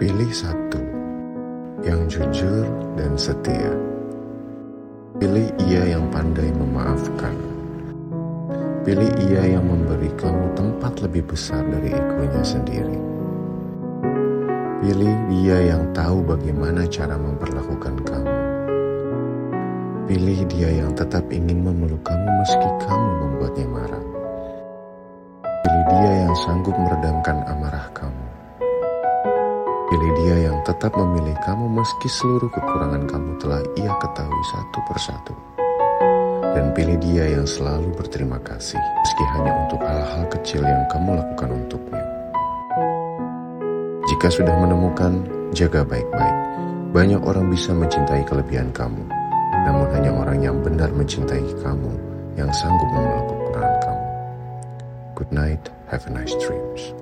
Pilih satu yang jujur dan setia. Pilih ia yang pandai memaafkan. Pilih ia yang memberi kamu tempat lebih besar dari egonya sendiri. Pilih dia yang tahu bagaimana cara memperlakukan kamu. Pilih dia yang tetap ingin memeluk kamu meski kamu membuatnya marah. Pilih dia yang sanggup meredamkan amarah kamu. Pilih dia yang tetap memilih kamu meski seluruh kekurangan kamu telah ia ketahui satu persatu. Dan pilih dia yang selalu berterima kasih meski hanya untuk hal-hal kecil yang kamu lakukan untuknya. Jika sudah menemukan, jaga baik-baik. Banyak orang bisa mencintai kelebihan kamu, namun hanya orang yang benar mencintai kamu yang sanggup memeluk kekurangan kamu. Good night, have a nice dreams.